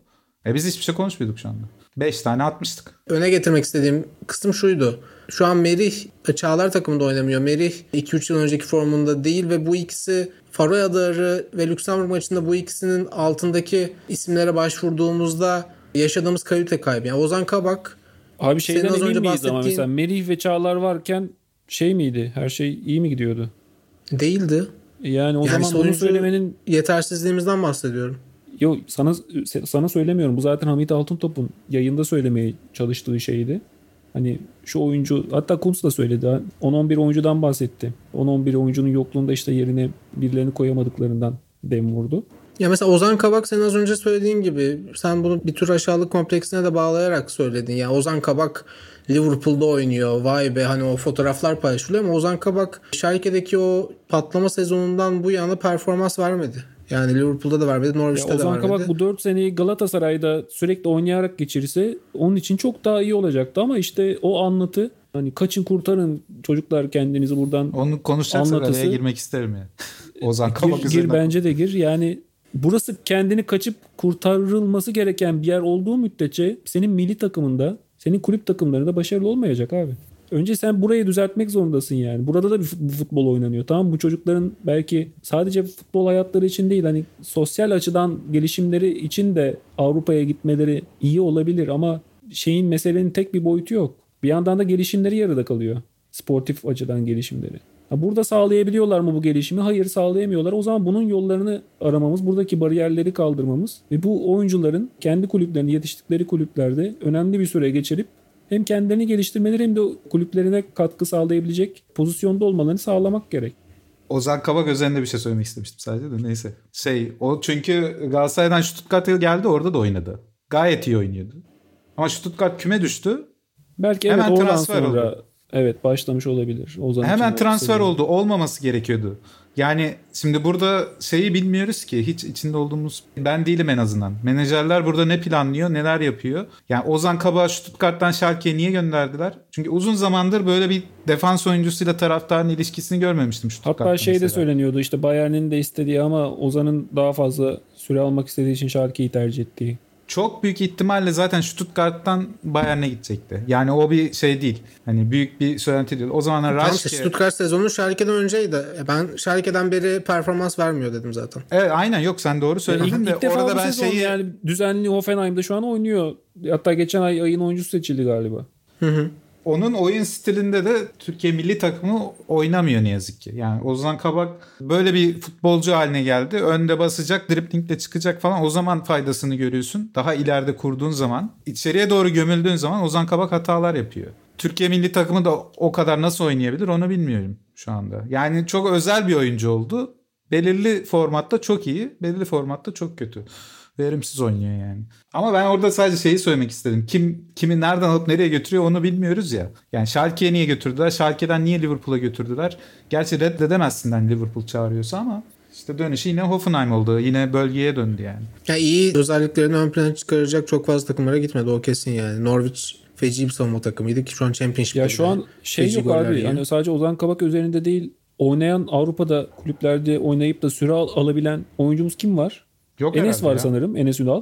E biz hiçbir şey konuşmuyorduk şu anda. 5 tane atmıştık. öne getirmek istediğim kısım şuydu. Şu an Merih Çağlar takımında oynamıyor. Merih 2-3 yıl önceki formunda değil ve bu ikisi Faroe Adaları ve Lüksemburg maçında bu ikisinin altındaki isimlere başvurduğumuzda yaşadığımız kalite kaybı. Yani Ozan Kabak abi şeyden az önce miyiz ama bahsettiğin- mesela Merih ve Çağlar varken şey miydi? Her şey iyi mi gidiyordu? değildi. Yani o Yani zaman bunu söylemenin yetersizliğimizden bahsediyorum. Yok sana sana söylemiyorum. Bu zaten Hamit Altıntop'un yayında söylemeye çalıştığı şeydi. Hani şu oyuncu hatta Kuntz da söyledi. 10-11 oyuncudan bahsetti. 10-11 oyuncunun yokluğunda işte yerine birilerini koyamadıklarından dem vurdu. Ya mesela Ozan Kabak senin az önce söylediğin gibi sen bunu bir tür aşağılık kompleksine de bağlayarak söyledin. Ya Ozan Kabak Liverpool'da oynuyor. Vay be hani o fotoğraflar paylaşılıyor ama Ozan Kabak Schalke'deki o patlama sezonundan bu yana performans vermedi. Yani Liverpool'da da vermedi, Ya Norwich'te de Ozan vermedi. Kabak bu 4 seneyi Galatasaray'da sürekli oynayarak geçirirse onun için çok daha iyi olacaktı ama işte o anlatı hani kaçın kurtarın çocuklar kendinizi buradan Onu konuşacaksak Anlatısı- araya girmek isterim ya. Ozan Kabak gir, gir bence de gir. Yani burası kendini kaçıp kurtarılması gereken bir yer olduğu müddetçe senin milli takımında senin kulüp takımlarında başarılı olmayacak abi. Önce sen burayı düzeltmek zorundasın yani. Burada da bir futbol oynanıyor. Tamam bu çocukların belki sadece futbol hayatları için değil hani sosyal açıdan gelişimleri için de Avrupa'ya gitmeleri iyi olabilir ama şeyin meselenin tek bir boyutu yok. Bir yandan da gelişimleri yarıda kalıyor. Sportif açıdan gelişimleri. Burada sağlayabiliyorlar mı bu gelişimi? Hayır sağlayamıyorlar. O zaman bunun yollarını aramamız, buradaki bariyerleri kaldırmamız ve bu oyuncuların kendi kulüplerini yetiştikleri kulüplerde önemli bir süre geçirip hem kendilerini geliştirmeleri hem de kulüplerine katkı sağlayabilecek pozisyonda olmalarını sağlamak gerek. Ozan Kabak özelinde bir şey söylemek istemiştim sadece de neyse. Şey o çünkü Galatasaray'dan Stuttgart'a geldi orada da oynadı. Gayet iyi oynuyordu. Ama Stuttgart küme düştü. Belki Hemen evet oradan transfer sonra oldu. Evet başlamış olabilir. Ozan Hemen transfer oldu. Olmaması gerekiyordu. Yani şimdi burada şeyi bilmiyoruz ki hiç içinde olduğumuz ben değilim en azından. Menajerler burada ne planlıyor, neler yapıyor? Yani Ozan Kabak'ı Stuttgart'tan Schalke'ye niye gönderdiler? Çünkü uzun zamandır böyle bir defans oyuncusuyla taraftarın ilişkisini görmemiştim Stuttgart'ta. Hatta şey de söyleniyordu işte Bayern'in de istediği ama Ozan'ın daha fazla süre almak istediği için Schalke'yi tercih ettiği. Çok büyük ihtimalle zaten Stuttgart'tan Bayern'e gidecekti. Yani o bir şey değil. Hani büyük bir söylenti değil. O zamanlar Tamam işte Raşke... Stuttgart sezonu Schalke'den önceydi. E Ben Schalke'den beri performans vermiyor dedim zaten. Evet aynen yok sen doğru Yani söyledin ilk, de ilk defa orada bu ben sezon şeyi yani düzenli Hoffenheim'de şu an oynuyor. Hatta geçen ay ayın oyuncusu seçildi galiba. Onun oyun stilinde de Türkiye milli takımı oynamıyor ne yazık ki. Yani Ozan Kabak böyle bir futbolcu haline geldi. Önde basacak, driplingle çıkacak falan. O zaman faydasını görüyorsun. Daha ileride kurduğun zaman, içeriye doğru gömüldüğün zaman Ozan Kabak hatalar yapıyor. Türkiye milli takımı da o kadar nasıl oynayabilir onu bilmiyorum şu anda. Yani çok özel bir oyuncu oldu. Belirli formatta çok iyi, belirli formatta çok kötü. Verimsiz oynuyor yani. Ama ben orada sadece şeyi söylemek istedim. Kim kimi nereden alıp nereye götürüyor onu bilmiyoruz ya. Yani Schalke'ye niye götürdüler? Schalke'den niye Liverpool'a götürdüler? Gerçi reddedemezsin hani Liverpool çağırıyorsa ama işte dönüşü yine Hoffenheim oldu. Yine bölgeye döndü yani. Ya iyi özelliklerini ön plana çıkaracak çok fazla takımlara gitmedi o kesin yani. Norwich feci bir savunma takımıydı ki şu an Championship. Ya şu an şey Feci yok abi. yiyor. Hani sadece Ozan Kabak üzerinde değil oynayan Avrupa'da kulüplerde oynayıp da süre al- alabilen oyuncumuz kim var? Yok Enes var ya. sanırım. Enes Ünal.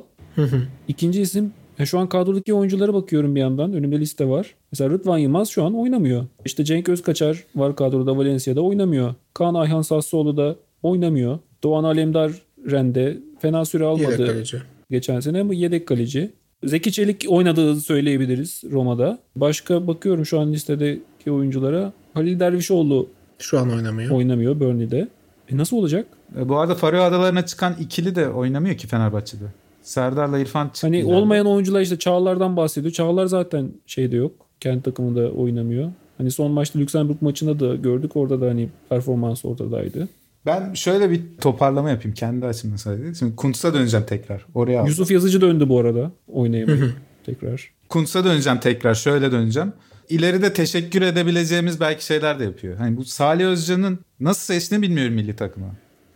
İkinci isim ya şu an kadrodaki oyunculara bakıyorum bir yandan. Önümde liste var. Mesela Rıdvan Yılmaz şu an oynamıyor. İşte Cenk Özkaçar var kadroda Valencia'da oynamıyor. Kaan Ayhan Sassuolo da oynamıyor. Doğan Alemdar Rende fena süre Yedek almadı kaleci. geçen sene ama yedek kaleci. Zeki Çelik oynadığı söyleyebiliriz Roma'da. Başka bakıyorum şu an listedeki oyunculara. Halil Dervişoğlu Şu an oynamıyor. oynamıyor Burnley'de. E nasıl olacak? E, Bu arada Faroe Adalarına çıkan ikili de oynamıyor ki Fenerbahçe'de. Serdar'la İrfan çıktı. Hani ileride. olmayan oyuncular işte Çağlar'dan bahsediyor. Çağlar zaten şeyde yok. Kendi takımında oynamıyor. Hani son maçta Lüksemburg maçında da gördük. Orada da hani performans ortadaydı. Ben şöyle bir toparlama yapayım kendi açımdan sadece. Şimdi Kuntz'a döneceğim tekrar. Oraya. Yusuf Yazıcı döndü bu arada. Oynayamayıp tekrar. Kuntz'a döneceğim tekrar. Şöyle döneceğim. İleride teşekkür edebileceğimiz belki şeyler de yapıyor. Hani bu Salih Özcan'ın nasıl seçtiğini bilmiyorum milli takıma.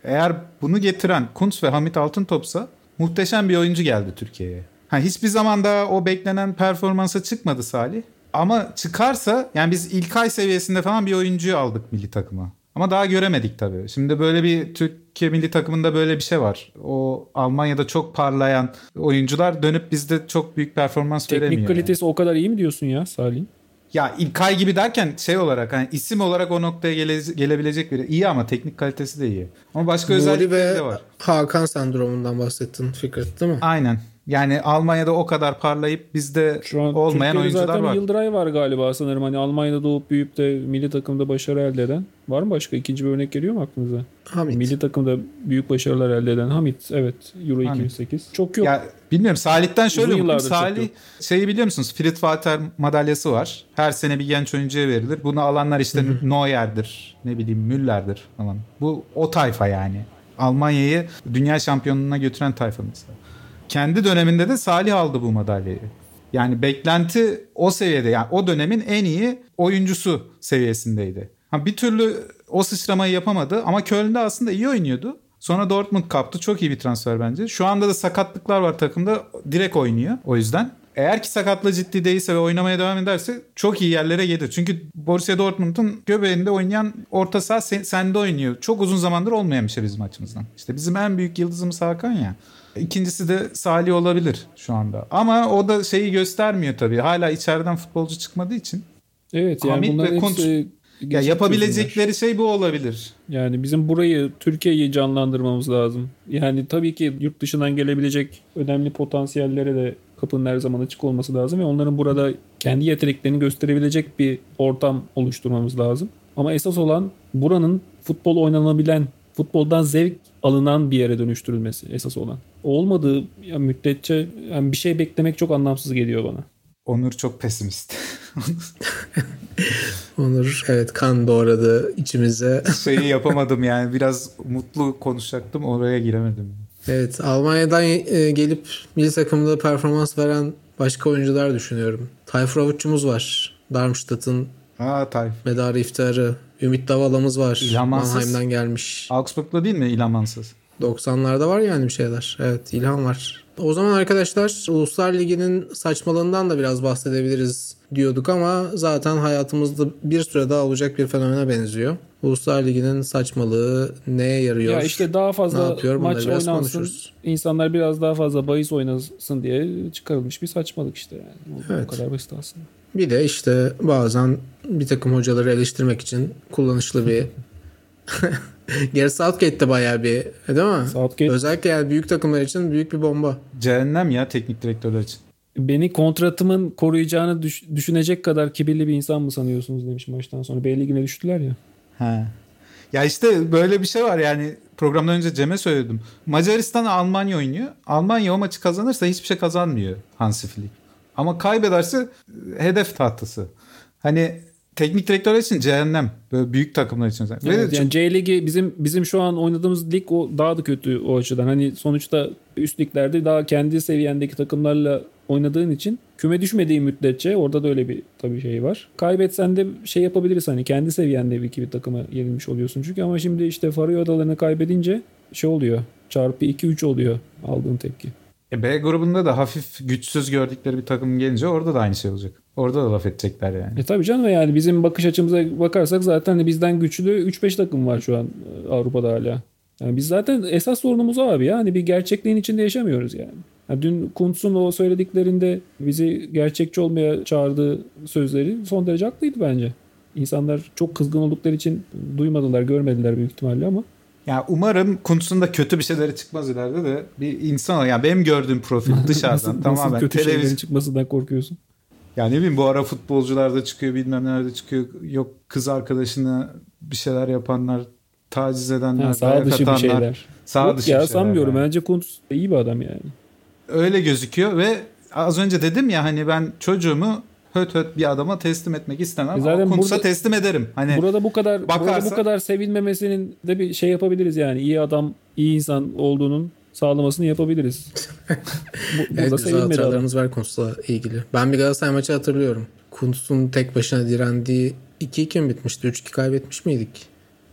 Eğer bunu getiren Kuntz ve Hamit Altıntop'sa muhteşem bir oyuncu geldi Türkiye'ye. Ha, hiçbir zaman daha o beklenen performansa çıkmadı Salih. Ama çıkarsa yani biz İlkay seviyesinde falan bir oyuncuyu aldık milli takıma. Ama daha göremedik tabii. Şimdi böyle bir Türkiye milli takımında böyle bir şey var. O Almanya'da çok parlayan oyuncular dönüp bizde çok büyük performans veremiyor. Teknik yani. kalitesi o kadar iyi mi diyorsun ya Salih? Ya İlkay gibi derken şey olarak hani isim olarak o noktaya gele- gelebilecek biri. İyi ama teknik kalitesi de iyi. Ama başka Nuri özellikleri de var. Hakan sendromundan bahsettin Fikret değil mi? Aynen. Yani Almanya'da o kadar parlayıp bizde Şu an olmayan Türkiye'de oyuncular zaten var. Yıldıray var galiba sanırım. Hani Almanya'da doğup büyüyüp de milli takımda başarı elde eden. Var mı başka? ikinci bir örnek geliyor mu aklınıza? Hamit. Milli takımda büyük başarılar elde eden Hamit. Evet. Euro Hamit. 2008. Çok yok. Ya bilmiyorum Salih'ten şöyle bakayım. Salih şeyi biliyor musunuz? Fritz Walter madalyası var. Her sene bir genç oyuncuya verilir. Bunu alanlar işte Neuer'dir, ne bileyim Müller'dir falan. Bu o tayfa yani. Almanya'yı dünya şampiyonluğuna götüren tayfa mesela. Kendi döneminde de Salih aldı bu madalyayı. Yani beklenti o seviyede yani o dönemin en iyi oyuncusu seviyesindeydi. Ha, bir türlü o sıçramayı yapamadı ama Köln'de aslında iyi oynuyordu. Sonra Dortmund kaptı. Çok iyi bir transfer bence. Şu anda da sakatlıklar var takımda. Direkt oynuyor o yüzden. Eğer ki sakatlığı ciddi değilse ve oynamaya devam ederse çok iyi yerlere gelir. Çünkü Borussia Dortmund'un göbeğinde oynayan orta saha sen- sende oynuyor. Çok uzun zamandır olmayan bir şey bizim açımızdan. İşte bizim en büyük yıldızımız Hakan ya. İkincisi de Salih olabilir şu anda. Ama o da şeyi göstermiyor tabii. Hala içeriden futbolcu çıkmadığı için. Evet yani Hamit bunların ve Kuntz- hepsi Ya çözümler. yapabilecekleri şey bu olabilir. Yani bizim burayı Türkiye'yi canlandırmamız lazım. Yani tabii ki yurt dışından gelebilecek önemli potansiyellere de kapının her zaman açık olması lazım ve onların burada kendi yeteneklerini gösterebilecek bir ortam oluşturmamız lazım. Ama esas olan buranın futbol oynanabilen, futboldan zevk alınan bir yere dönüştürülmesi esas olan. Olmadığı ya müddetçe yani bir şey beklemek çok anlamsız geliyor bana. Onur çok pesimist. Onur evet kan doğradı içimize. Şeyi yapamadım yani biraz mutlu konuşacaktım oraya giremedim. Evet Almanya'dan e, gelip milli takımda performans veren başka oyuncular düşünüyorum. Tayfur Avuççumuz var. Darmstadt'ın Aa Tayf. medarı iftiharı. Ümit Davala'mız var. İlhan Mansız. Mannheim'den gelmiş. Augsburg'da değil mi İlhan Mansız? 90'larda var yani bir şeyler. Evet İlhan var. O zaman arkadaşlar Uluslar Ligi'nin saçmalığından da biraz bahsedebiliriz diyorduk ama zaten hayatımızda bir süre daha olacak bir fenomene benziyor. Uluslar Ligi'nin saçmalığı neye yarıyor? Ya işte daha fazla yapıyor? Maç biraz oynansın. konuşuruz. İnsanlar biraz daha fazla bahis oynasın diye çıkarılmış bir saçmalık işte yani. Evet. bu kadar basit aslında. Bir de işte bazen bir takım hocaları eleştirmek için kullanışlı bir Gary Southgate de bayağı bir değil mi? Southgate Özellikle yani büyük takımlar için büyük bir bomba. Cehennem ya teknik direktörler için. beni kontratımın koruyacağını düş- düşünecek kadar kibirli bir insan mı sanıyorsunuz demiş maçtan sonra. B ligine düştüler ya. He. Ya işte böyle bir şey var yani programdan önce Cem'e söyledim. Macaristan Almanya oynuyor. Almanya o maçı kazanırsa hiçbir şey kazanmıyor Hansi Flick. Ama kaybederse e, hedef tahtası. Hani teknik direktörler için cehennem. Böyle büyük takımlar için. Ve Evet, de yani C ligi bizim bizim şu an oynadığımız lig o daha da kötü o açıdan. Hani sonuçta üst liglerde daha kendi seviyendeki takımlarla oynadığın için küme düşmediği müddetçe orada da öyle bir tabii şey var. Kaybetsen de şey yapabiliriz hani kendi seviyende bir iki bir takıma yenilmiş oluyorsun çünkü ama şimdi işte Faroe Adalarını kaybedince şey oluyor. Çarpı 2-3 oluyor aldığın tepki. E, B grubunda da hafif güçsüz gördükleri bir takım gelince orada da aynı şey olacak. Orada da laf edecekler yani. E tabii canım yani bizim bakış açımıza bakarsak zaten bizden güçlü 3-5 takım var şu an e, Avrupa'da hala. Yani biz zaten esas sorunumuz o abi ya. Hani bir gerçekliğin içinde yaşamıyoruz yani. Ya dün Kuntz'un o söylediklerinde bizi gerçekçi olmaya çağırdığı sözleri son derece haklıydı bence. İnsanlar çok kızgın oldukları için duymadılar, görmediler büyük ihtimalle ama. Ya umarım Kuntz'un da kötü bir şeyleri çıkmaz ileride de bir insan yani benim gördüğüm profil dışarıdan nasıl, tamamen nasıl kötü televizyon şeylerin çıkmasından korkuyorsun? Ya ne bileyim bu ara futbolcular da çıkıyor bilmem nerede çıkıyor. Yok kız arkadaşına bir şeyler yapanlar, taciz edenler, Ha, sağ dışı bir atanlar. şeyler. Sağ Yok dışı ya bir sanmıyorum. yani. Bence Kuntz iyi bir adam yani. Öyle gözüküyor ve az önce dedim ya hani ben çocuğumu höt höt bir adama teslim etmek istemem. E zaten Kuntz'a burada- teslim ederim. Hani Burada bu kadar burada bakarsa- bu kadar sevilmemesinin de bir şey yapabiliriz yani. iyi adam, iyi insan olduğunun sağlamasını yapabiliriz. Bu, Evet burada güzel hatıralarımız var Kuntz'la ilgili. Ben bir Galatasaray maçı hatırlıyorum. Kuntz'un tek başına direndiği 2-2 mi bitmişti? 3-2 kaybetmiş miydik?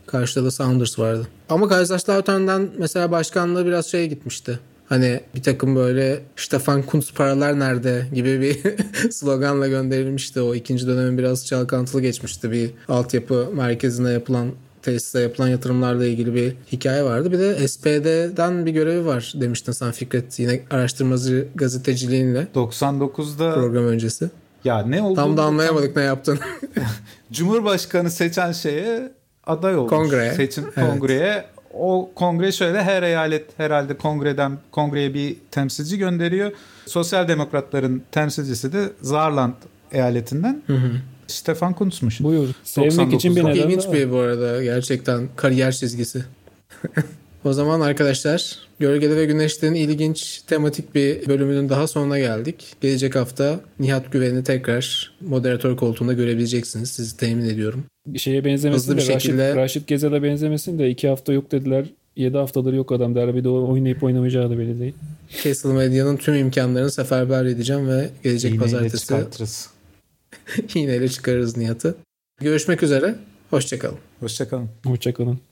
Karşıda da Sounders vardı. Ama Kaiserslautern'dan mesela başkanlığı biraz şeye gitmişti. Hani bir takım böyle Stefan Kuntz paralar nerede gibi bir sloganla gönderilmişti. O ikinci dönemin biraz çalkantılı geçmişti. Bir altyapı merkezine yapılan tesise yapılan yatırımlarla ilgili bir hikaye vardı. Bir de SPD'den bir görevi var demiştin sen Fikret. Yine araştırmacı gazeteciliğinle 99'da program öncesi. ya ne oldu? Tam da anlayamadık ne yaptın. Cumhurbaşkanı seçen şeye aday olmuş. Kongreye. Seçim Evet. kongreye. O kongre şöyle her eyalet herhalde kongreden kongreye bir temsilci gönderiyor. Sosyal demokratların temsilcisi de Saarland eyaletinden Stefan Kuntz'muş. Buyur. Sevmek için bir 99'da. neden İlginç bir bu arada gerçekten kariyer çizgisi. o zaman arkadaşlar Gölgede ve Güneş'ten ilginç tematik bir bölümünün daha sonuna geldik. Gelecek hafta Nihat Güven'i tekrar moderatör koltuğunda görebileceksiniz. Sizi temin ediyorum. Şeye benzemesin Hızlı bir de Raşit, şekilde- Raşit Gezel'e benzemesin de iki hafta yok dediler. 7 haftadır yok adam derbide oynayıp oynamayacağı da belli değil. Castle Medya'nın tüm imkanlarını seferber edeceğim ve gelecek İğneyle pazartesi çıkartırız. iğneyle çıkarırız Nihat'ı. Görüşmek üzere. Hoşçakalın. Hoşçakalın. Hoşçakalın.